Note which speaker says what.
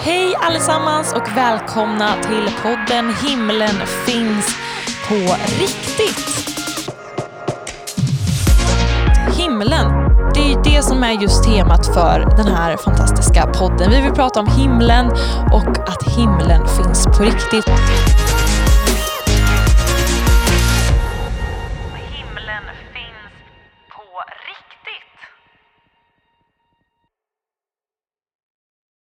Speaker 1: Hej allesammans och välkomna till podden Himlen finns på riktigt. Himlen, det är ju det som är just temat för den här fantastiska podden. Vi vill prata om himlen och att himlen finns på riktigt.